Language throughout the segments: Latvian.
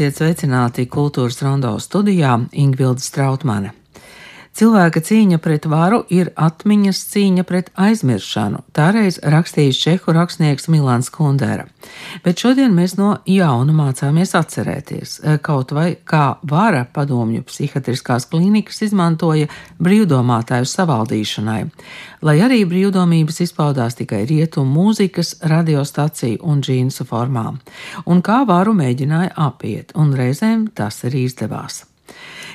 Esiet sveicināti kultūras rondo studijā Ingvilda Strautmane. Cilvēka cīņa pret varu ir atmiņas cīņa pret aizmiršanu, tāreiz rakstījis čehu rakstnieks Milāns Kundera. Bet šodien mēs no jauna mācāmies atcerēties, kaut vai kā vara padomju psihiatriskās klīnikas izmantoja brīvdomātāju savaldīšanai, lai arī brīvdomības izpaudās tikai rietumu mūzikas, radiostaciju un džīnsu formām, un kā varu mēģināja apiet, un reizēm tas arī izdevās.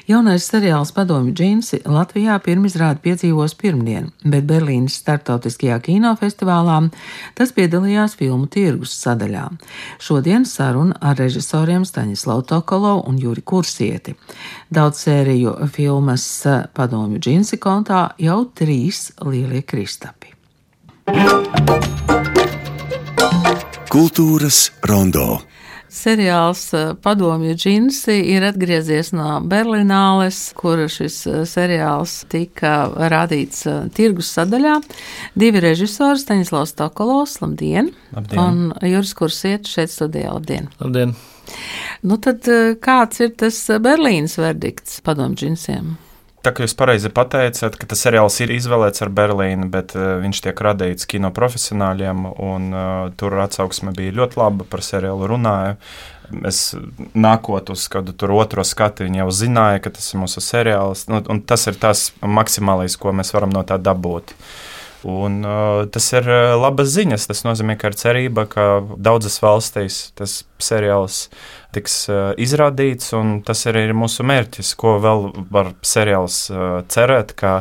Jaunais seriāls Padomju džinsi Latvijā pirmizrādi piedzīvos pirmdien, bet Berlīnas starptautiskajā kinofestivālā tas piedalījās filmu tirgus sadaļā. Šodien saruna ar režisoriem Staņislavu Tokolo un Juri Kursieti. Daudz sēriju filmas Padomju džinsi kontā jau trīs lielie kristapi. Kultūras rondo. Seriāls eh, Padomju džinsi ir atgriezies no Berlīnāles, kur šis eh, seriāls tika rādīts eh, tirgus sadaļā. Divi režisori, Staņislavs Tokolovs, labdien, Labdien. un Juris Kursiet šeit studijā, labdien. Labdien! Nu tad kāds ir tas Berlīnas verdikts Padomju džinsiem? Tā kā jūs pareizi pateicāt, ka tas seriāls ir izvēlēts ar Berlīnu, bet uh, viņš tiek radīts kino profesionāļiem, un uh, tur atsauksme bija ļoti laba par seriālu runāju. Es nākot uz kādu tur otro skatu, viņi jau zināja, ka tas ir mūsu seriāls, nu, un tas ir tas maksimālais, ko mēs varam no tā dabūt. Un, uh, tas ir labas ziņas. Tas nozīmē, ka ir cerība, ka daudzas valstīs tas seriāls tiks uh, izrādīts, un tas arī ir mūsu mērķis, ko vēl var seriāls uh, cerēt, ka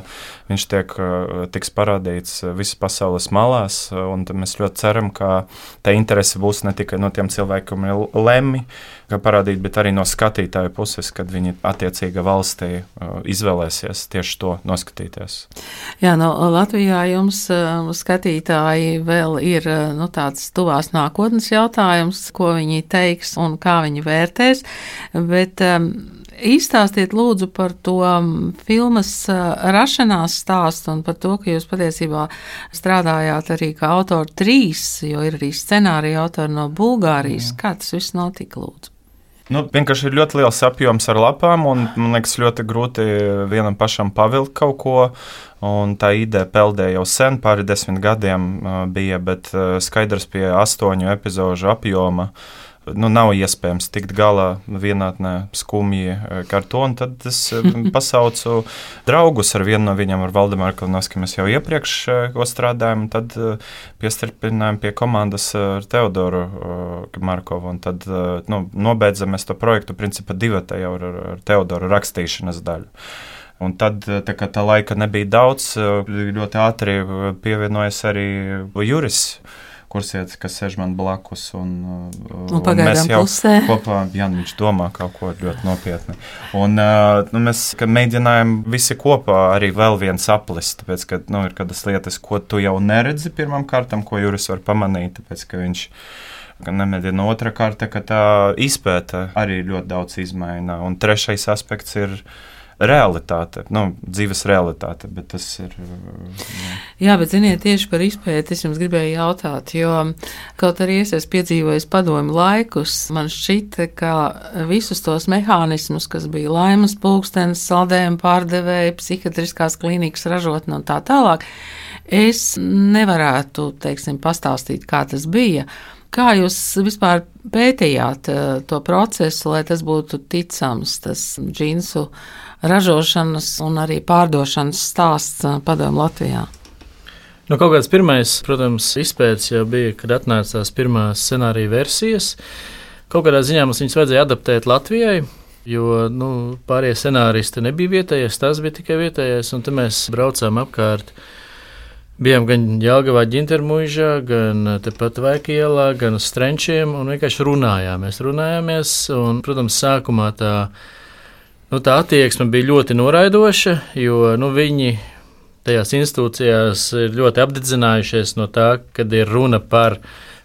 viņš tiek, uh, tiks parādīts visas pasaules malās, un mēs ļoti ceram, ka tā interese būs ne tikai no tiem cilvēkiem, lemj, ka parādīt, bet arī no skatītāju puses, kad viņi attiecīga valstī izvēlēsies tieši to noskatīties. Jā, no Latvijā jums skatītāji vēl ir nu, tāds tuvās nākotnes jautājums, ko viņi teiks un kā viņi vērtēs, bet um, Izstāstiet lūdzu par to filmas rašanās stāstu un par to, ka jūs patiesībā strādājāt arī kā autori trīs, jo ir arī scenārija autori no Bulgārijas. Jā. Kā tas viss notika, lūdzu? Nu, vienkārši ir ļoti liels apjoms ar lapām, un man liekas, ļoti grūti vienam pašam pavilkt kaut ko. Un tā ideja peldēja jau sen, pāri desmit gadiem bija, bet skaidrs pie astoņu epizodu apjoma. Uh, nu, nav iespējams tikt galā vienatnē skumji eh, kartonu, tad es eh, pasaucu draugus ar vienu no viņiem, ar Valdemāru Kalnovski. Mēs jau iepriekš eh, strādājām, tad piestarpinājām pie komandas ar Teodoru Markovu, un tad nu, nobeidzam mēs to projektu principā divatē jau ar, ar Teodoru rakstīšanas daļu. Un tad, tā tā laika nebija daudz, ļoti ātri pievienojas arī Juris kursietis, kas sēž man blakus. Un, un, un mēs jau pusē. kopā, jā, viņš domā kaut ko ļoti nopietni. Un nu, mēs mēģinājām visi kopā arī vēl viens aplist, tāpēc, ka nu, ir kādas lietas, ko tu jau neredzi pirmam kārtam, ko Juris var pamanīt, tāpēc, ka viņš nemēģina otra kārta, ka tā izpēta arī ļoti daudz izmaina. Un trešais aspekts ir realitāte, nu, dzīves realitāte. Bet tas ir. Jā. jā, bet ziniet, tieši par izpēti es jums gribēju jautāt, jo kaut arī es esmu piedzīvojis padomu laikus, man šķita, ka visus tos mehānismus, kas bija laimas pulkstenis, saldējuma pārdevēja, psihiatriskās klīnikas ražotne un tā tālāk, es nevarētu, teiksim, pastāstīt, kā tas bija. Kā jūs vispār pētījāt uh, to procesu, lai tas būtu ticams, tas džinsu ražošanas un arī pārdošanas stāsts uh, padomu Latvijā? Nu, kaut kāds pirmais, protams, izpētes jau bija, kad atnāca tās pirmās scenārija versijas. Kaut kādā ziņā mums viņas vajadzēja adaptēt Latvijai, jo nu, pārējie scenāristi nebija vietējais, tas bija tikai vietējais, un tad mēs braucām apkārt Bijām gan Jālgavā, ģintermuižā, gan tepat Vaikielā, gan uz strenčiem un vienkārši runājām. Mēs runājāmies, un, protams, sākumā tā, nu, tā attieksme bija ļoti noraidoša, jo nu, viņi tajās institūcijās ir ļoti apdedzinājušies no tā, kad ir runa par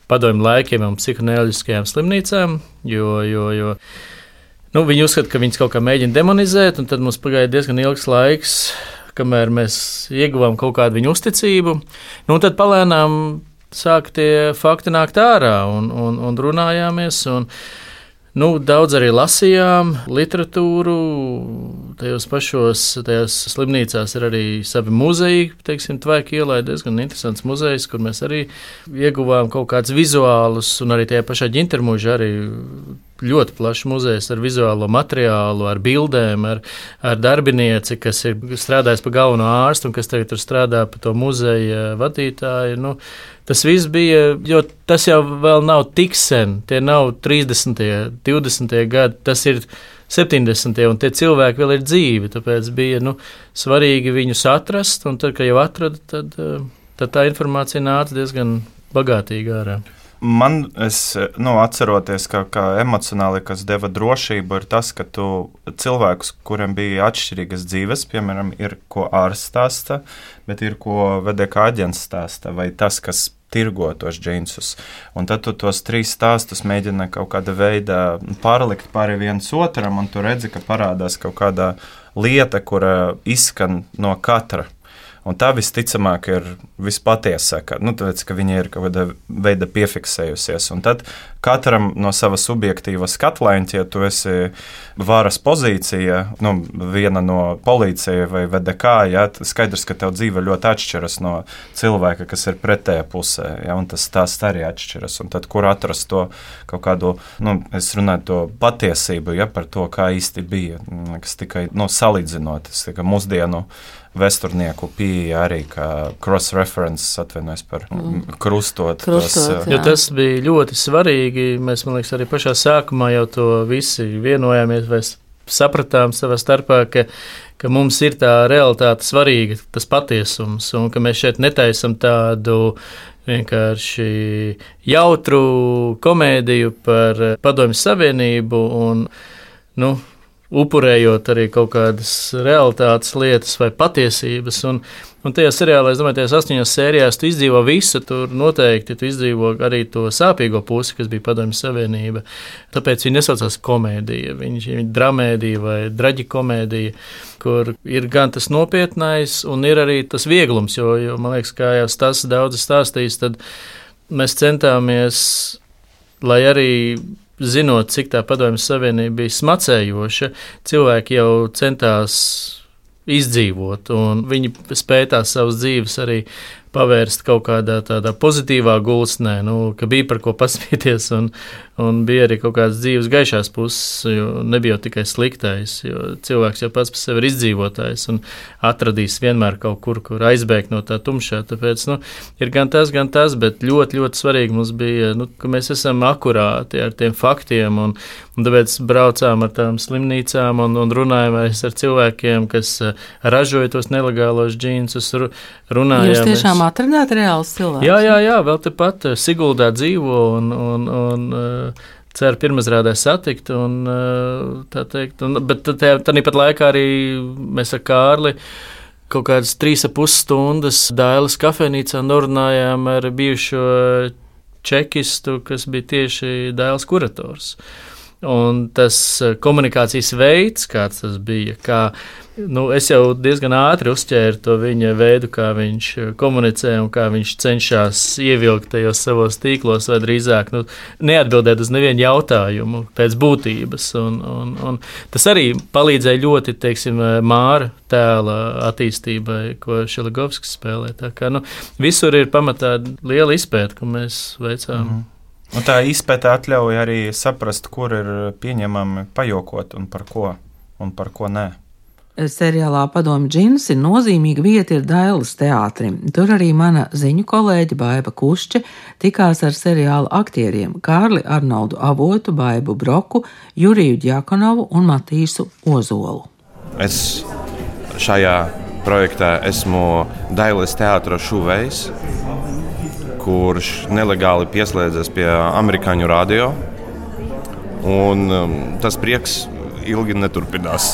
padomju laikiem un psihoneļiskajām slimnīcām, jo, jo, jo nu, viņi uzskata, ka viņas kaut kā mēģina demonizēt, un tad mums pagāja diezgan ilgs laiks kamēr mēs ieguvām kaut kādu viņu uzticību. Nu, tad palēnām sāk tie fakti nākt ārā un, un, un runājāmies. Un, Nu, daudz arī lasījām literatūru. Tajos pašos tajās slimnīcās ir arī savi muzeji. Teiksim, Tvaika ielā ir diezgan interesants muzejs, kur mēs arī ieguvām kaut kādus vizuālus, un arī tajā pašā ģintermužā arī ļoti plašs muzejs ar vizuālo materiālu, ar bildēm, ar, ar darbinieci, kas ir strādājis pa galveno ārstu un kas tagad tur strādā pa to muzeja vadītāju. Nu, tas viss bija, jo tas jau nav tik sen, tie nav 30. un 20. gadi, tas ir 70. un tie cilvēki vēl ir dzīvi, tāpēc bija nu, svarīgi viņus atrast, un tad, kad jau atrada, tad, eh, tad tā informācija nāca diezgan bagātīgi ārā. Man, es nu, atceroties, ka, kā emocionāli, kas deva drošību, ir tas, ka tu cilvēkus, kuriem bija atšķirīgas dzīves, piemēram, ir ko ārsts stāsta, bet ir ko VDK aģents stāsta, vai tas, kas tirgo tos džinsus. Un tad tu tos trīs stāstus mēģini kaut kādā veidā pārlikt pāri viens otram, un tu redzi, ka parādās kaut kāda lieta, kura izskan no katra. Un tā visticamāk ir vispatiesākā. Nu, tāpēc, ka viņi ir kaut kādā veidā piefiksējusies. Un tad katram no sava subjektīva skatlaņa, ja tu esi varas pozīcija, nu, viena no policija vai VDK, ja, skaidrs, ka tev dzīve ļoti atšķiras no cilvēka, kas ir pretējā pusē. Ja, tas tās arī atšķiras. Un tad, kur atrast to kaut kādu, nu, es runāju to patiesību ja, par to, kā īsti bija, kas tikai nu, salīdzinot, tas tikai mūsdienu vēsturnieku pieeja arī kā cross-reference, atvainojos par mm. krustot. Krustot, tos, Jo tas bija ļoti svarīgi. Mēs, man liekas, arī pašā sākumā jau to visi vienojāmies vai sapratām savā starpā, ka, ka mums ir tā realitāte svarīga, tas patiesums, un ka mēs šeit netaisam tādu vienkārši jautru komēdiju par Padomju Savienību un, nu, upurējot arī kaut kādas realitātes lietas vai patiesības. Un, un tajā seriālā, es domāju, tajās astoņās sērijās tu izdzīvo visu, tur noteikti tu izdzīvo arī to sāpīgo pusi, kas bija Padomju Savienība. Tāpēc viņi nesaucās komēdija, viņi ir dramēdija vai traģikomēdija, kur ir gan tas nopietnais, un ir arī tas vieglums, jo, jo man liekas, kā jau tas daudz stāstījis, tad mēs centāmies, lai arī zinot, cik tā padomjas savienība bija smacējoša, cilvēki jau centās izdzīvot, viņi spēja tās savas dzīves arī pavērst kaut kādā tādā pozitīvā gulsnē, nu, ka bija par ko pasmieties, un, un bija arī kaut kādas dzīves gaišās puses, jo nebija jau tikai sliktais, jo cilvēks jau pats par sevi ir izdzīvotājs un atradīs vienmēr kaut kur, kur aizbēgt no tā tumšā. Tāpēc nu, ir gan tas, gan tas, bet ļoti, ļoti svarīgi mums bija, nu, ka mēs esam akurāti ar tiem faktiem, un, un tāpēc braucām ar tām slimnīcām un, un runājāmies ar cilvēkiem, kas eh, ražoja tos nelegālos džinsus, runājām. Jūs tiešām tiešām atradāt reāls cilvēks? Jā, jā, jā vēl tepat eh, Siguldā dzīvo un, un, un uh, ceru pirmazrādē satikt. Un, uh, tā teikt, un, bet tāpat laikā arī mēs ar Kārli kaut kādas trīs ap pus stundas Dailas kafejnīcā norunājām ar bijušo čekistu, kas bija tieši Dailas kurators. Un tas komunikācijas veids, kāds tas bija, kā nu, es jau diezgan ātri uzķēru to viņa veidu, kā viņš eh, komunicē un kā viņš cenšas ievilkt tajos savos tīklos, vai drīzāk nu, neatbildēt uz nevienu jautājumu pēc būtības. Un, un, un tas arī palīdzēja ļoti teiksim, māra tēla attīstībai, ko Šeligovskis spēlē. Tā kā, nu, visur ir pamatā liela izpēta, ko mēs veicām. Mm -hmm. Un tā izpēta atļauj arī saprast, kur ir pieņemami pajokot un par ko, un par ko nē seriālā Padomju džins ir nozīmīga vieta ir Dailas teātrim. Tur arī mana ziņu kolēģe Baiva Kušķe tikās ar seriāla aktieriem Kārli Arnoldu Avotu, Baibu Broku, Juriju Djakonovu un Matīsu Ozolu. Es šajā projektā esmu Dailas teātra šuvējs, kurš nelegāli pieslēdzas pie amerikāņu radio. Un, um, tas prieks ilgi neturpinās.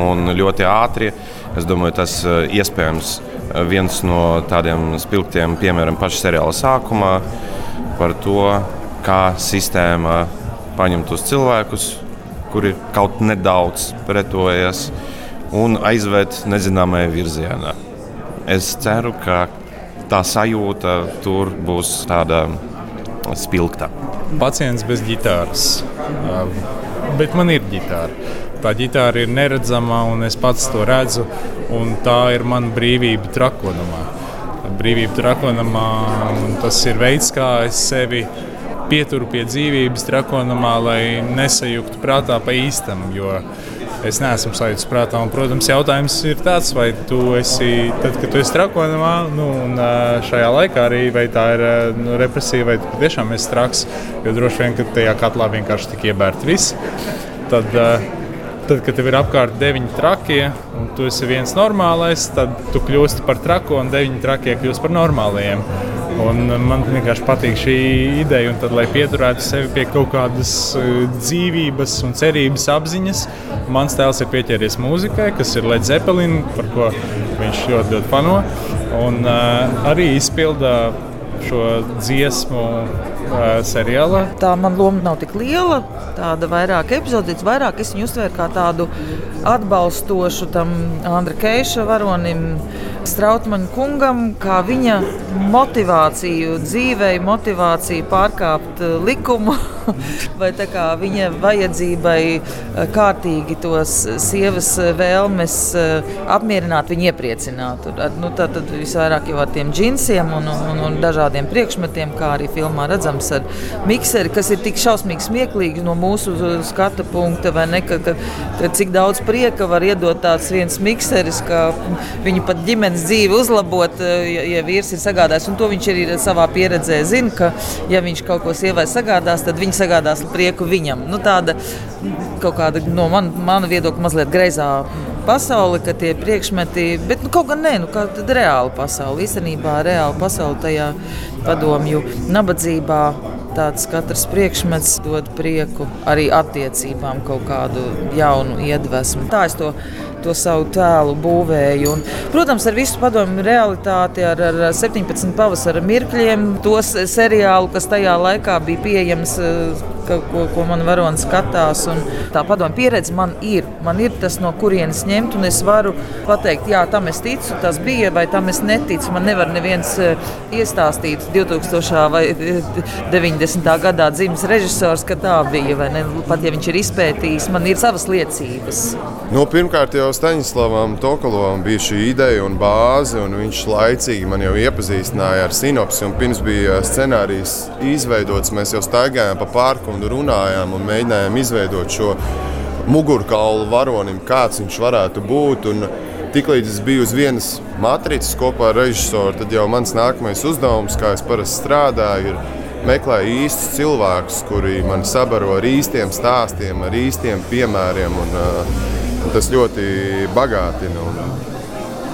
Un ļoti ātri, es domāju, tas eh, iespējams eh, viens no tādiem spilgtiem piemēriem pašā seriāla sākumā par to, kā sistēma paņem tos cilvēkus, kuri kaut nedaudz pretojas un aizved nezināmajā virzienā. Es ceru, ka tā sajūta tur būs tāda spilgta. Pacients bez ģitāras. Bet man ir ģitāra. Tā ģitāra ir neredzama, un es pats to redzu. Tā ir mana brīvība trakonamā. Brīvība trakonamā, un tas ir veids, kā es sevi pieturu pie dzīvības trakonamā, lai nesajuktu prātā pa īstam. Jo es neesmu sajūta prātā. Un, protams, jautājums ir tāds, vai tu esi, tad, kad tu esi trakonamā, nu, un šajā laikā arī vai tā ir nu, represija, vai tu tiešām esi traks. Jo droši vien, ka tajā katlā vienkārši tik iebērt viss. Tad, tad, kad tev ir apkārt deviņi trakie, un tu esi viens normālais, tad tu kļūsti par traku, un deviņi trakie kļūst par normālajiem. Un man vienkārši patīk šī ideja, un tad, lai pieturētu sevi pie kaut kādas dzīvības un cerības apziņas, mans tēls ir pieķēries mūzikai, kas ir Led Zeppelin, par ko viņš ļoti, ļoti fano. Un uh, arī izpilda šo dziesmu seriālā. Tā man loma nav tik liela, tāda vairāk epizodīta, vairāk es viņu uztvēru kā tādu atbalstošu tam Andra Keiša varonim. Strautmaņa kungam, kā viņa motivāciju dzīvei, motivāciju pārkāpt likumu, vai viņa vajadzībai kārtīgi tos sievas vēlmes apmierināt, viņu iepriecināt. Nu, tad, visvairāk jau ar tiem džinsiem un, un, un dažādiem priekšmetiem, kā arī filmā redzams ar mikseri, kas ir tik šausmīgi smieklīgi no mūsu skatu punkta, vai ne, ka, ka, ka cik daudz prieka var iedot tāds viens mikseris, ka viņu pat ģimene ģimenes dzīvi uzlabot, eh, ja, ja vīrs ir sagādājis. Un to viņš arī savā pieredzē zina, ka, ja viņš kaut ko sievai sagādās, tad viņa sagādās prieku viņam. Nu, tāda kaut kāda no man, mana viedokļa mazliet greizā pasaule, ka tie priekšmeti, bet nu, kaut gan nē, nu, tāda reāla pasaule. Īstenībā reāla pasaule tajā padomju nabadzībā. Tāds katrs priekšmets dod prieku arī attiecībām, kaut kādu jaunu iedvesmu. Tā es to to savu tēlu būvēju. Un, protams, ar visu padomu realitāti, ar, ar 17 pavasara mirkļiem, tos seriālu, kas tajā laikā bija pieejams, eh, ka, ko, ko man varonis skatās. Tā padomu pieredze man ir. Man ir tas, no kurienes ņemt, un es varu pateikt, jā, tam es ticu, tas bija, vai tam es neticu. Man nevar neviens eh, iestāstīt 2000. vai 90. Eh, gadā dzimis režisors, ka tā bija. Pat ja viņš ir izpētījis, man ir savas liecības. Nu, pirmkārt, jau Staņslavam Tokolovam bija šī ideja un bāze, un viņš laicīgi man jau iepazīstināja ar sinopsi. Pirms bija scenārijs izveidots, mēs jau staigājām pa parku un runājām un mēģinājām izveidot šo mugurkaulu varonim, kāds viņš varētu būt. Un Tiklīdz es biju uz vienas matricas kopā ar režisoru, tad jau mans nākamais uzdevums, kā es parasti strādāju, ir meklēt īstus cilvēkus, kuri man sabaro ar īstiem stāstiem, ar īstiem piemēriem. Un, uh, tas ļoti bagātina.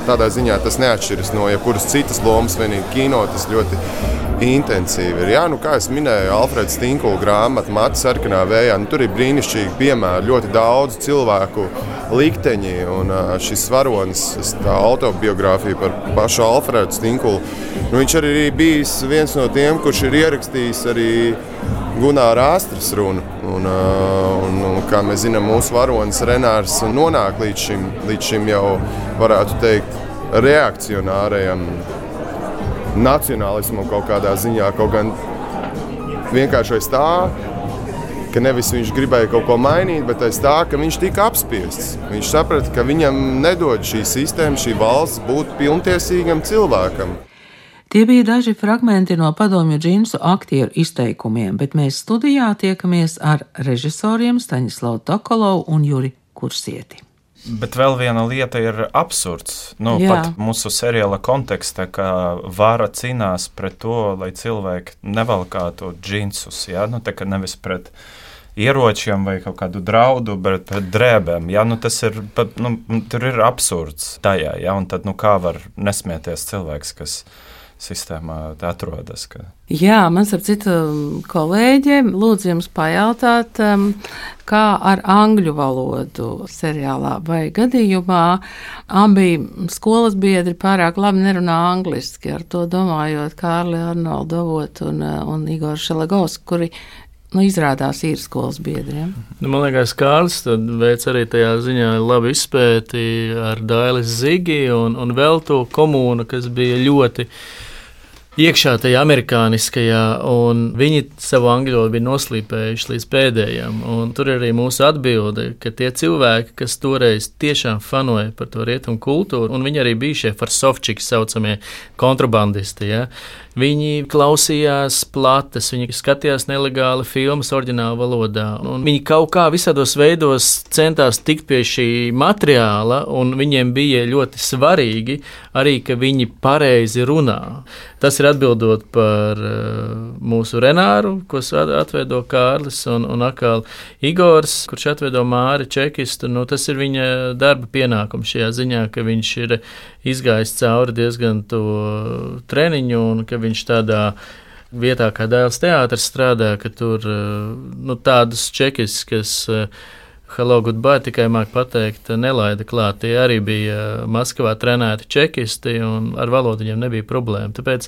Tādā ziņā tas neatšķiras no jebkuras citas lomas, vienīgi kino tas ļoti intensīvi ir. Jā, nu, kā jau minēju, Alfreds Stinkula grāmata Mata sarkanā vējā. Nu, tur ir brīnišķīgi piemēri, ļoti daudz cilvēku likteņi. Un šis varonis, tā autobiogrāfija par pašu Alfredu Stinkulu, nu, viņš arī bijis viens no tiem, kurš ir ierakstījis arī Gunāra Astras runu. Un, un, un, kā mēs zinām, mūsu varonis Renārs nonāk līdz šim, līdz šim jau, varētu teikt, reakcionārajam nacionālismam kaut kādā ziņā. Kaut gan vienkārši tā, ka nevis viņš gribēja kaut ko mainīt, bet aiz tā, ka viņš tika apspiests. Viņš saprata, ka viņam nedod šī sistēma, šī valsts būt pilntiesīgam cilvēkam. Tie bija daži fragmenti no padomju džinsu aktieru izteikumiem, bet mēs studijā tiekamies ar režisoriem Staņislavu Tokolovu un Juri Kursieti. Bet vēl viena lieta ir absurds. Nu, Jā. pat mūsu seriāla kontekstā, ka vara cīnās pret to, lai cilvēki nevalkātu džinsus. Ja? Nu, nevis pret ieročiem vai kaut kādu draudu, bet pret drēbēm. Ja? Nu, tas ir, nu, tur ir absurds tajā. Ja? Un tad, nu, kā var nesmieties cilvēks, kas ir sistēmā atrodas. Ka... Jā, man ar citu kolēģi lūdzu jums pajautāt, um, kā ar angļu valodu seriālā vai gadījumā abi skolas biedri pārāk labi nerunā angliski, ar to domājot Kārli Arnoldu Avotu un, uh, un Igoru Šelegovs, kuri nu, izrādās ir skolas biedriem. Nu, man liekas, Kārlis veic arī tajā ziņā labu izpēti ar Dailis Zigi un, un vēl to komūnu, kas bija ļoti iekšā tajā amerikāniskajā, un viņi savu angļu valodu bija noslīpējuši līdz pēdējiem. Tur arī mūsu atbilde, ka tie cilvēki, kas toreiz tiešām fanoja par to rietumu kultūru, un viņi arī bija šie farsovčiki saucamie kontrabandisti. Ja? Viņi klausījās plates, viņi skatījās nelegāli filmas oriģinālā valodā. Viņi kaut kā visādos veidos centās tikt pie šī materiāla, un viņiem bija ļoti svarīgi arī, ka viņi pareizi runā. Tas ir atbildot par uh, mūsu Renāru, ko atveido Kārlis un, un atkal Igors, kurš atveido Māri Čekistu. Nu, tas ir viņa darba pienākums šajā ziņā, ka viņš ir izgājis cauri diezgan to treniņu un ka viņš tādā vietā, kā dēls teātris strādā, ka tur nu, tādus čekis, kas Hello, goodbye, tikai māku pateikt, nelaida klāt. Tie arī bija Maskavā trenēti čekisti, un ar valodu viņiem nebija problēma. Tāpēc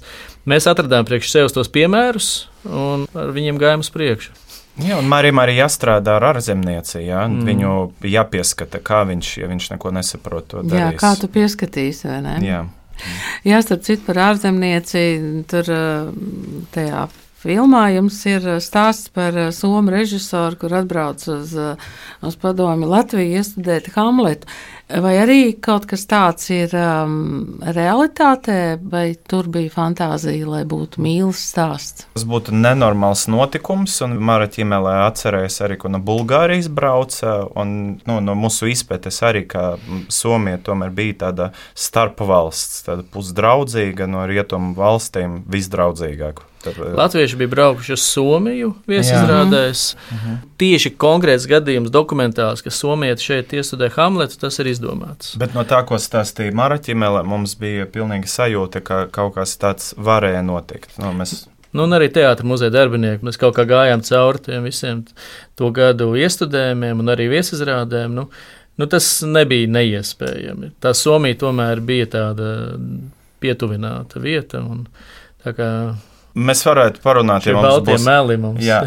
mēs atradām priekš sevis tos piemērus, un ar viņiem gājām uz priekšu. Jā, un Marijam arī jāstrādā ar ārzemnieci. Jā, mm. Viņu jāpieskata, kā viņš, ja viņš neko nesaprot, to darīs. Jā, kā tu pieskatīsi, vai ne? Jā. Jā, starp citu par ārzemnieci, tur tajā filmā jums ir stāsts par somu režisoru, kur atbrauc uz, uz padomi Latviju iestudēt Hamletu. Vai arī kaut kas tāds ir um, realitātē, vai tur bija fantāzija, lai būtu mīlestības stāsts? Tas būtu nenormāls notikums, un Mara ķīmelē atcerēs arī, ko no Bulgārijas brauca, un nu, no mūsu izpētes arī, ka Somija tomēr bija tāda starpvalsts, tāda pusdraudzīga no rietumu valstīm visdraudzīgāka. Tad, Latvieši bija braukuši uz Somiju viesizrādēs. Mhm. Tieši konkrēts gadījums dokumentāls, ka Somija šeit iestudē Hamletu, tas ir izdomāts. Bet no tā, ko stāstīja Maraķimele, mums bija pilnīgi sajūta, ka kaut kas tāds varēja notikt. No, nu, mēs... Nu, un arī teātris muzeja darbinieki. Mēs kaut kā gājām cauri tiem visiem to gadu iestudējumiem un arī viesizrādēm. Nu, nu, tas nebija neiespējami. Tā Somija tomēr bija tāda pietuvināta vieta. Un, tā kā Mēs varētu parunāt, ja mums būs mums. Jā,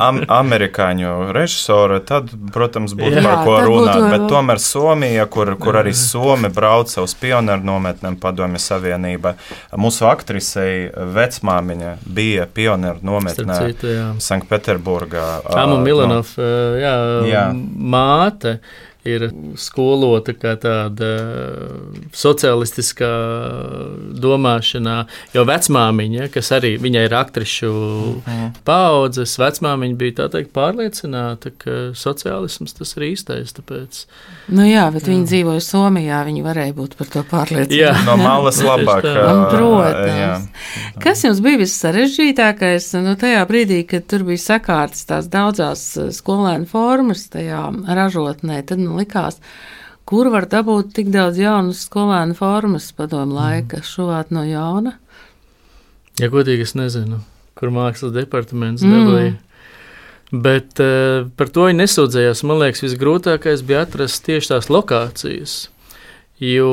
am, amerikāņu režisora, tad, protams, būtu jā, par ko runāt. Būtu... Bet tomēr Somija, kur, kur arī Somi brauca uz pionieru nometnēm Padomju Savienība, mūsu aktrisei vecmāmiņa bija pionieru nometnē Sanktpēterburgā. Amu Milanov, no, jā, jā. māte ir skolota kā tāda sociālistiskā domāšanā, jo vecmāmiņa, kas arī viņai ir aktrišu mhm. paudzes, vecmāmiņa bija tā teikt pārliecināta, ka sociālisms tas ir īstais. Tāpēc, nu jā, bet jā. viņi dzīvoja Somijā, viņi varēja būt par to pārliecināti. Jā, no malas labāk. Protams. Jā. Kas jums bija vissarežģītākais nu, tajā brīdī, kad tur bija sakārtas tās daudzās skolēnu formas tajā ražotnē? Tad, nu, likās, kur var dabūt tik daudz jaunas skolēnu formas padomu laika, mm. šuvāt no jauna? Ja godīgi, es nezinu, kur mākslas departaments mm. dabūja. Bet uh, par to viņi nesūdzējās. Man liekas, visgrūtākais bija atrast tieši tās lokācijas. Jo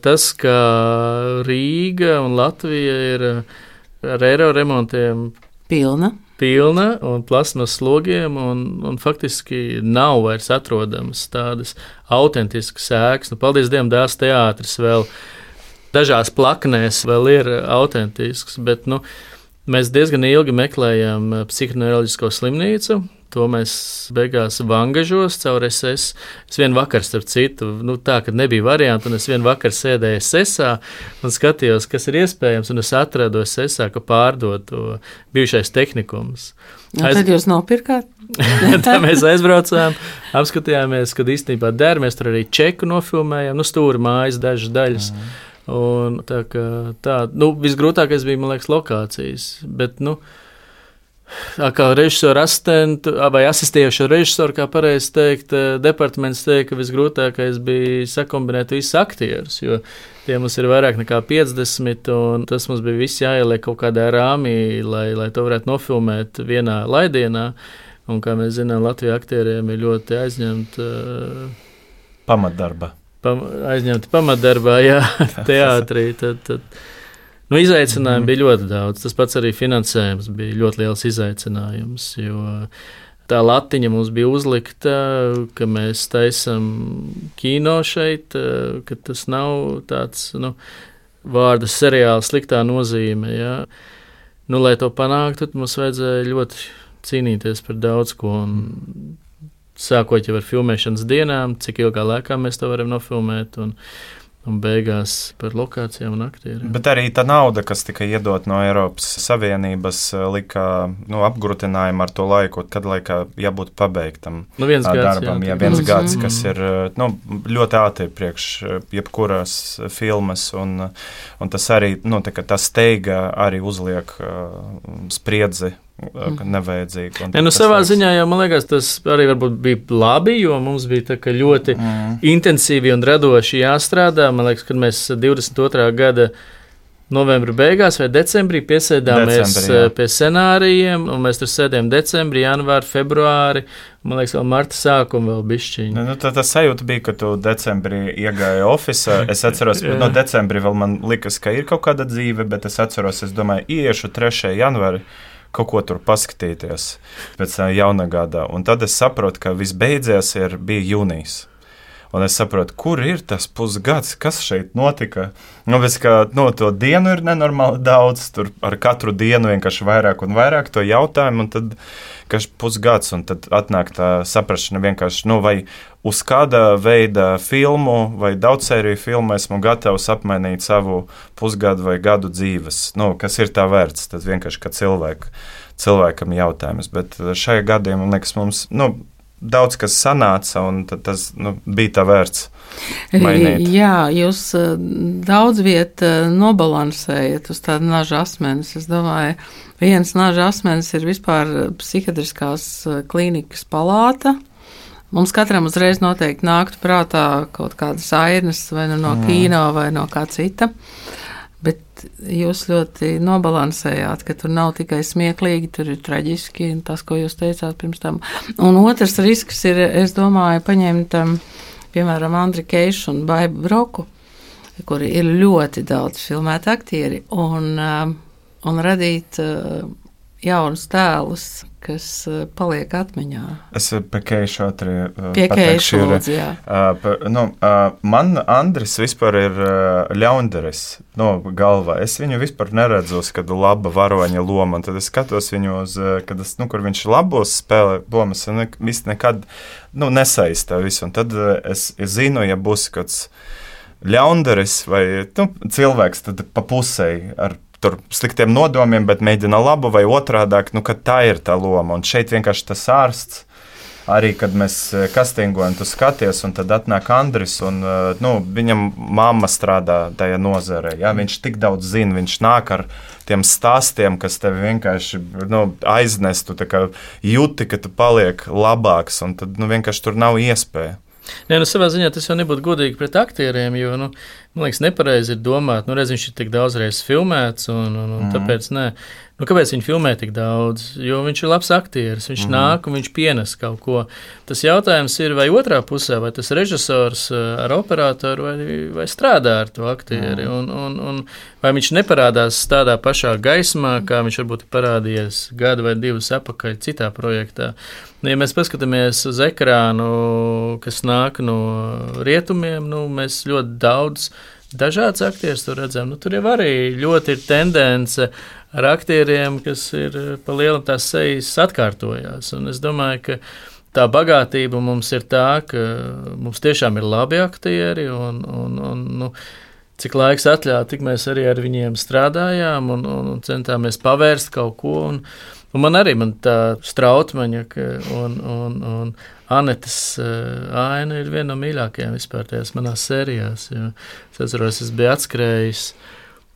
tas, ka Rīga un Latvija ir ar eiro remontiem pilna pilna un plasmas slogiem, un, un faktiski nav vairs atrodamas tādas autentiskas sēklas. Nu, paldies Dievam, dēls teātris vēl dažās plaknēs vēl ir autentisks, bet nu, mēs diezgan ilgi meklējām psihoneiroloģisko slimnīcu. To mēs beigās vangažos caur SS. Es vienu vakaru, starp citu, nu, tā, kad nebija variantu, un es vienu vakaru sēdēju SS un skatījos, kas ir iespējams, un es atradu SS, ka pārdod to bijušais tehnikums. Nu, Aiz... Tad jūs nopirkāt? tā mēs aizbraucām, apskatījāmies, kad īstenībā der, mēs tur arī čeku nofilmējām, nu, stūri mājas dažas daļas. Mm. Un tā kā tā, nu, visgrūtākais bija, man liekas, lokācijas, bet, nu, kā režisora asistentu vai asistējošo režisoru, kā pareizi teikt, departaments teica, ka visgrūtākais bija sakombinēt visus aktierus, tie mums ir vairāk nekā 50, un tas mums bija viss jāieliek kaut kādā rāmī, lai, lai to varētu nofilmēt vienā laidienā. Un, kā mēs zinām, Latvijas aktieriem ir ļoti aizņemta pamatdarba. Pam, aizņemta pamatdarbā, jā, teātrī. Tad, tad, Nu, izaicinājumu mm bija ļoti daudz. Tas pats arī finansējums bija ļoti liels izaicinājums. Tā latiņa mums bija uzlikta, ka mēs taisām kino šeit, ka tas nav tāds. Nu, vārda seriāla sliktā nozīme. Ja. Nu, lai to panāktu, mums vajadzēja ļoti cīnīties par daudz ko. Un, sākot jau ar filmēšanas dienām, cik ilgā laikā mēs to varam nofilmēt. Un, un beigās par lokācijām un aktieriem. Bet arī tā nauda, kas tika iedot no Eiropas Savienības, lika nu, apgrūtinājumu ar to laiku, kad laikā jābūt pabeigtam nu, viens gads, darbam. Jā, jā, viens mm gads, kas ir nu, ļoti ātri priekš jebkuras filmas, un, un tas arī, nu, tā, tā steiga arī uzliek uh, spriedzi nevajadzīgi. Ne, nu, savā liekas... ziņā jau man liekas, tas arī bija labi, jo mums bija ļoti mm. intensīvi un radoši jāstrādā. Man liekas, kad mēs 22. gada novembra beigās vai decembrī piesēdāmies Decembri, jā. pie scenārijiem, un mēs tur sēdējām decembrī, janvāri, februāri. Man liekas, vēl marta sākuma vēl bišķiņa. Nu, tā, tā sajūta bija, ka tu decembrī iegāji oficiālā. Es atceros, ka no decembrī vēl man likas, ka ir kaut kāda dzīve, bet es atceros, es domāju, iešu 3. janvāri kaut ko tur paskatīties pēc jaunā gada. Un tad es saprotu, ka viss beidzies, ir, bija jūnijas. Un es saprotu, kur ir tas pusgads, kas šeit notika. Nu, bez no nu, to dienu ir nenormāli daudz, tur ar katru dienu vienkārši vairāk un vairāk to jautājumu. Un tad kas pusgads, un tad atnāk tā saprāšana vienkārši, nu, vai uz kāda veida filmu vai daudzsēriju filmu esmu gatavs apmainīt savu pusgadu vai gadu dzīves. Nu, kas ir tā vērts? Tas vienkārši kā cilvēku, cilvēkam jautājums. Bet šajā gadījumā, man liekas, mums. Nu, daudz kas sanāca, un tas nu, bija tā vērts. Mainīt. Jā, jūs eh, daudz vietā eh, nobalansējat uz tādu naža asmeni. Es domāju, viens naža asmenis ir vispār psihiatriskās eh, klīnikas palāta. Mums katram uzreiz noteikti nāktu prātā kaut kādas ainas, vai nu no mm. kino, vai no kā cita. Bet jūs ļoti nobalansējāt, ka tur nav tikai smieklīgi, tur ir traģiski tas, ko jūs teicāt pirms tam. Un otrs risks ir, es domāju, paņemt, um, piemēram, Andri Keišu un Baibu Broku, kuri ir ļoti daudz filmēti aktieri, un, um, un radīt uh, jaunus tēlus, kas uh, paliek atmiņā. Es pie Keiša arī uh, pateikšu, lūdzu, jā. Uh, nu, uh, man Andris vispār ir uh, ļaundaris no galvā. Es viņu vispār neredzu, kad laba varoņa loma, tad es skatos viņu uz, kad es, nu, kur viņš labos spēlē lomas, un viss nekad nu, nesaistā visu. Un tad es, es zinu, ja būs kāds ļaundaris vai nu, cilvēks, tad pa pusēji ar tur sliktiem nodomiem, bet mēģina labu vai otrādi, nu, tā ir tā loma. Un šeit vienkārši tas ārsts. Arī, kad mēs eh, kastingojam, tu skaties, un tad atnāk Andris, un eh, nu, viņam mamma strādā tajā nozarē. Ja? Viņš tik daudz zina, viņš nāk ar tiem stāstiem, kas tev vienkārši nu, aiznes, tu jūti, ka tu paliek labāks, un tad nu, vienkārši tur nav iespēja. Nē, nu, savā ziņā tas jau nebūtu godīgi pret aktieriem, jo, nu, man liekas, nepareizi ir domāt, nu, redz, viņš ir tik daudz reizes filmēts, un, un, un mm. tāpēc, nē, Nu, kāpēc viņi filmē tik daudz? Jo viņš ir labs aktieris, viņš mm. nāk un viņš pienes kaut ko. Tas jautājums ir, vai otrā pusē, vai tas režisors eh, ar operatoru vai, vai strādā ar to aktieri, mm. un, un, un vai viņš neparādās tādā pašā gaismā, kā viņš varbūt parādījies gadu vai divus atpakaļ citā projektā. Nu, ja mēs paskatāmies uz ekrānu, kas nāk no rietumiem, nu, mēs ļoti daudz dažādas aktierus tur redzam. Nu, tur jau arī ļoti ir tendence ar aktieriem, kas ir eh, pa lielam tās sejas atkārtojās. Un es domāju, ka tā bagātība mums ir tā, ka mums tiešām ir labi aktieri un, un, un nu, cik laiks atļāva, tik mēs arī ar viņiem strādājām un, un, un centāmies pavērst kaut ko. Un, un man arī man tā strautmaņa un, un, un Anetes uh, aina ir viena no mīļākajām vispār tajās manās sērijās. Es atceros, es biju atskrējis.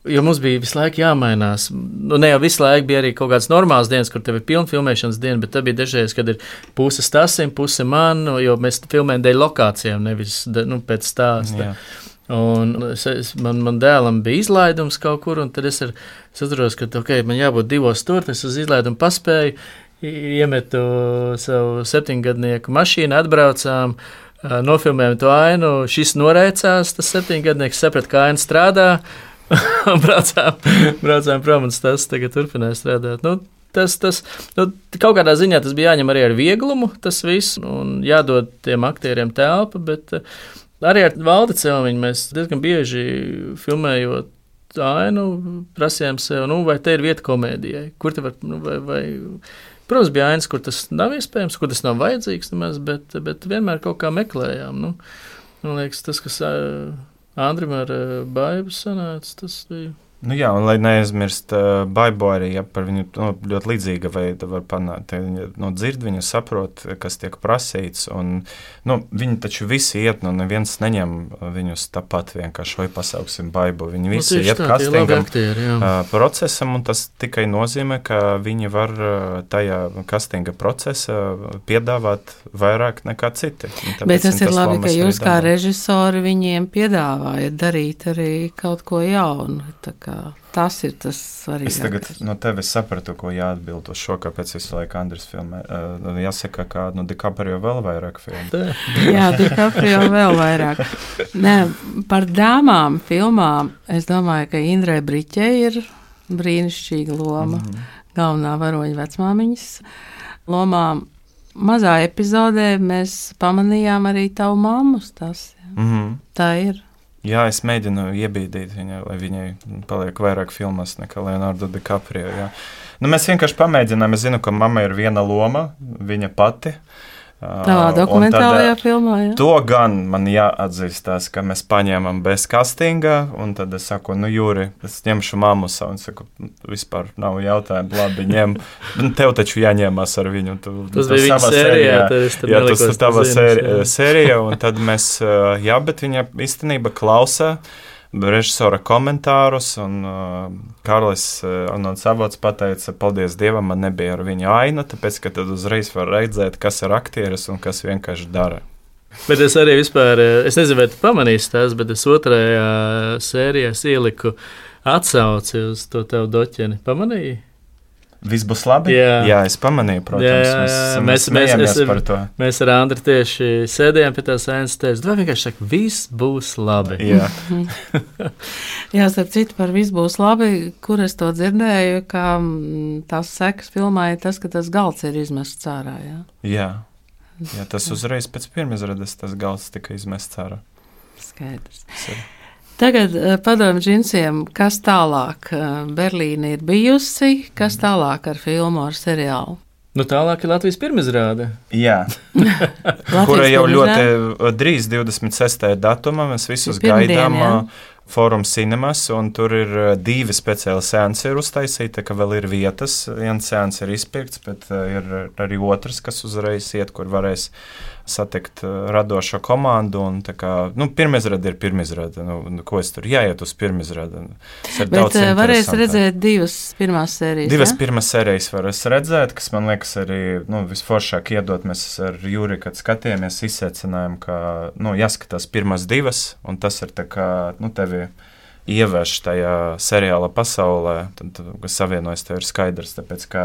Jo mums bija visu laiku jāmainās. Nu, ne jau visu laiku bija arī kaut kādas normālas dienas, kur tev ir pilna filmēšanas diena, bet tad bija dažreiz, kad ir puse stasim, puse man, jo mēs filmējam dēļ lokācijām, nevis nu, pēc stāsta. Jā. Un es, es, man, man dēlam bija izlaidums kaut kur, un tad es, ar, es atceros, ka okay, man jābūt divos tur, es uz izlaidumu paspēju, iemetu savu septiņgadnieku mašīnu, atbraucām. Nofilmējām to ainu, šis noraicās, tas septiņgadnieks saprata, kā aina strādā. braucām, braucām prom, un tas tagad turpināja strādāt. Nu, tas, tas nu, kaut kādā ziņā tas bija jāņem arī ar vieglumu, tas viss, un jādod tiem aktieriem telpa, bet eh, arī ar Valdi Celmiņu mēs diezgan bieži filmējot ainu, prasījām sev, nu, vai te ir vieta komēdijai, kur te var, nu, vai, vai Protams, bija ainas, kur tas nav iespējams, kur tas nav vajadzīgs, nemaz, bet, bet vienmēr kaut kā meklējām. Nu, man liekas, tas, kas Andrim ar Baibu sanāca, tas bija Nu jā, un lai neaizmirst, uh, Baibo arī ja, par viņu nu, ļoti līdzīga veida var panākt. Viņa nu, dzird, viņa saprot, kas tiek prasīts. Un, nu, viņi taču visi iet, nu neviens neņem viņus tāpat vienkārši vai pasauksim Baibo. Viņi Nu, visi tieši iet labi aktieri, uh, procesam, un tas tikai nozīmē, ka viņi var uh, tajā kastinga procesā piedāvāt vairāk nekā citi. Bet tas ir labi, ka jūs kā režisori viņiem piedāvājat darīt arī kaut ko jaunu. Tā Tas ir tas Es tagad svarīgākais. no tevis sapratu, ko jāatbild uz šo, kāpēc visu laiku Andris filmē. Uh, jāsaka, ka nu, DiCaprio vēl vairāk filmu. Jā, DiCaprio vēl vairāk. Nē, par dāmām filmām es domāju, ka Indrai Briķē ir brīnišķīga loma. Mm -hmm. Galvenā varoņa vecmāmiņas lomā. Mazā epizodē mēs pamanījām arī tavu mammu. Tas. Mm -hmm. Tā ir. Jā, es mēģinu iebīdīt viņai, lai viņai paliek vairāk filmas nekā Leonardo DiCaprio. Jā. Nu, mēs vienkārši pamēģinām. Es zinu, ka mamma ir viena loma, viņa pati. Uh, un dokumentālajā tad, filmā. Jā. To gan man jāatzīstās, ka mēs paņēmām bez castinga, un tad es saku, nu, Jūri, es ņemšu mammu savu, un saku, vispār nav jautājumu, labi, ņem. Nu, Tev taču jāņemās ar viņu. Tu, Tas bija viņa savā sērijā, tad jā, tas ir tava sēri, sērija, un tad mēs, uh, jā, bet viņa īstenībā klausa režisora komentārus, un uh, Kārlis uh, Arnolds Savots pateica, paldies Dievam, man nebija ar viņu aina, tāpēc, ka tad uzreiz var redzēt, kas ir aktieris un kas vienkārši dara. Bet es arī vispār, eh, es nezinu, vai tu pamanīsi tās, bet es otrajā sērijā ieliku atsauci uz to tavu doķeni. Pamanīji? Viss būs labi? Jā. jā es pamanīju, protams, Jā, jā, mēs, jā. mēs, Mēs- mēs mēs- par to. Mēs ar Andru tieši sēdējām pie tās ēnas tēzes. Vai vienkārši saka, viss būs labi. Jā. Jā, starp citu, par visu būs labi, kur es to dzirdēju, ka mm, tās sekas filmā ir tas, ka tas galds ir izmests ārā. Jā. Jā. Jā, tas uzreiz pēc pirmizrādes tas gals tika izmests ārā. Skaidrs. Ir- Tagad eh, padomju džinsiem, kas tālāk eh, Berlīna ir bijusi, kas tālāk ar filmu, ar seriālu. Nu, tālāk ir Latvijas pirmizrāde. Jā, kura jau ļoti uh, drīz, 26. datumā, mēs visus Pirmdien, gaidām. jā. uh, Fórums cinemas, un tur ir uh, divi speciāli sēnesi uztaisīti, ka vēl ir vietas. Viens sēns ir izpirkts, bet uh, ir arī otrs, kas uzreiz iet, kur varēs satikt uh, radošo komandu. Un, kā, nu, pirmizrāde ir pirmizrāde. Nu, nu, ko es tur jāiet uz pirmizrādi? Bet eh, varēs redzēt divas pirmās sērijas. Divas ja? pirmās sērijas var redzēt, kas man liekas arī nu, visforšāk iedot. Mēs ar Jūri, kad skatījāmies, izsvecinājām, ka nu, jāskatās pirmās divas, un tas ir tā kā nu, tevi ievērš tajā seriāla pasaulē, tad, kas savienojas, tev ir skaidrs. Tāpēc, ka,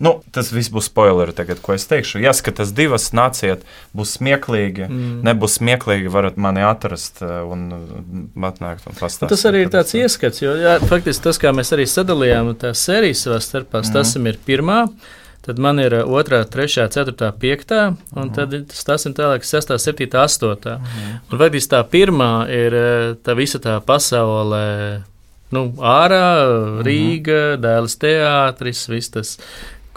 nu, tas viss būs spoileri tagad, ko es teikšu. Jāskatās divas, nāciet, būs smieklīgi. Mm. Nebūs smieklīgi, varat mani atrast eh, un mm, atnākt un pastāstīt. Tas arī ir tāds ieskats, jo jā, faktiski tas, kā mēs arī sadalījām tās sērijas savā starpā, Mhm. tas ir pirmā. Tad man ir uh, otrā, trešā, ceturtā, piektā, un Mhm. tad tas ir tālāk, sestā, septītā, astotā. Un faktiski tā pirmā ir uh, tā visa tā pasaule, nu, ārā, Mhm. Rīga, dēls teātris, viss tas,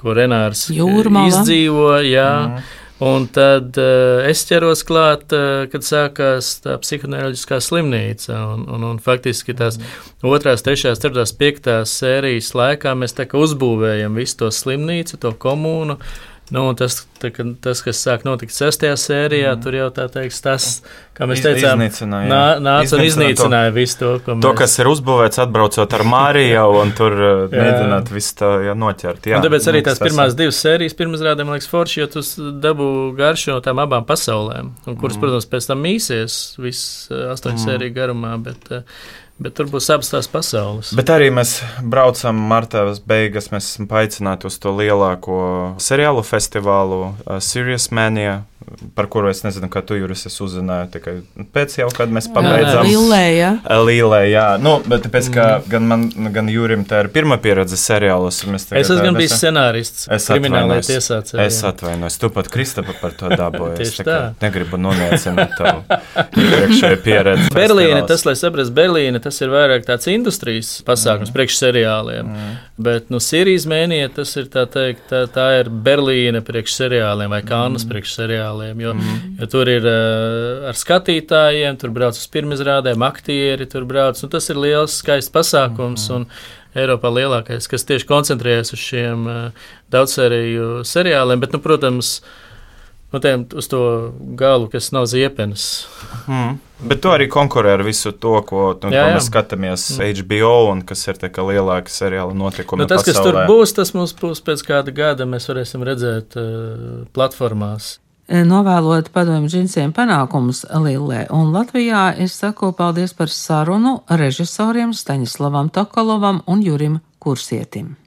ko Renārs Jūrmala. izdzīvo. Jā. Mhm. Un tad uh, es ķeros klāt, uh, kad sākās tā psihoneļģiskā slimnīca. Un, un, un faktiski tās otrās, trešās, ceturtās, piektās sērijas laikā mēs tā kā uzbūvējam visu to slimnīcu, to komūnu. Nu, tas, tā, tas, kas sāk notikt sestajā sērijā, mm. tur jau tā teiks, tas, kā mēs teicām, nā, nāca un Iznīcināja to- visu to, ko To, mēs kas ir uzbūvēts, atbraucot ar Māriju, un tur uh, mēģināt visu to jā, noķert. Jā, Un tāpēc arī nu, tās tas pirmās divas sērijas, pirmās rādījumā, man liekas, forši, jo tu dabū garšu no tām abām pasaulēm, un kuras, mm. protams, pēc tam mīsies visas eh, astoņu mm. sēriju garumā, bet, eh, bet tur būs abas tās pasaules. Bet arī mēs braucam martā beigas, mēs esam paaicināti uz to lielāko seriālu festivālu, uh, Serious Mania, par kuru es nezinu, kā tu jūras es uzzināju. Tikai pēc jau, kad mēs pabeidzām. Lillē, jā. Līlē, jā. Nu, bet tāpēc, ka gan man, gan Jūrim tā ir pirmā pieredze seriālos. Es esmu gan bijis scenārists. Es kriminālajā tiesā. Es atvainojos. Tu pat Kristapa par to dabūji. es tā. negribu noniecināt tavu iepriekšējo pieredzi. Berlīne, tas, lai saprastu, Berlīne, tas ir vairāk tāds industrijas pasākums mm. priekš seriāliem. Mm. Bet, nu, Sīrijas mēnija, tas ir tā teikt, tā, tā ir Berlīne priekš seriāliem vai Kānas mm. priekš seriāliem. Jo, mm. jo tur ir uh, ar skatītājiem, tur brauc uz pirmizrādēm, aktieri tur brauc. Tas ir liels, skaists pasākums. Mm. Eiropā lielākais, kas tieši koncentrējas uz šiem uh, daudzsēriju seriāliem, bet, nu, protams, nu, tiem, uz to galu, kas nav ziepenis. Mm. Bet tu arī konkurē ar visu to, ko, nu, Jā, ko jā. mēs skatāmies mm. HBO un kas ir lielāka seriāla notikuma. Nu, tas, kas tur pasaulē. būs, tas mums būs pēc kāda gada. Mēs varēsim redzēt uh, platformās. Novēlot padomju džinsiem panākumus Lillē un Latvijā, es saku paldies par sarunu režisoriem Staņislavam Tokolovam un Jurim Kursietim.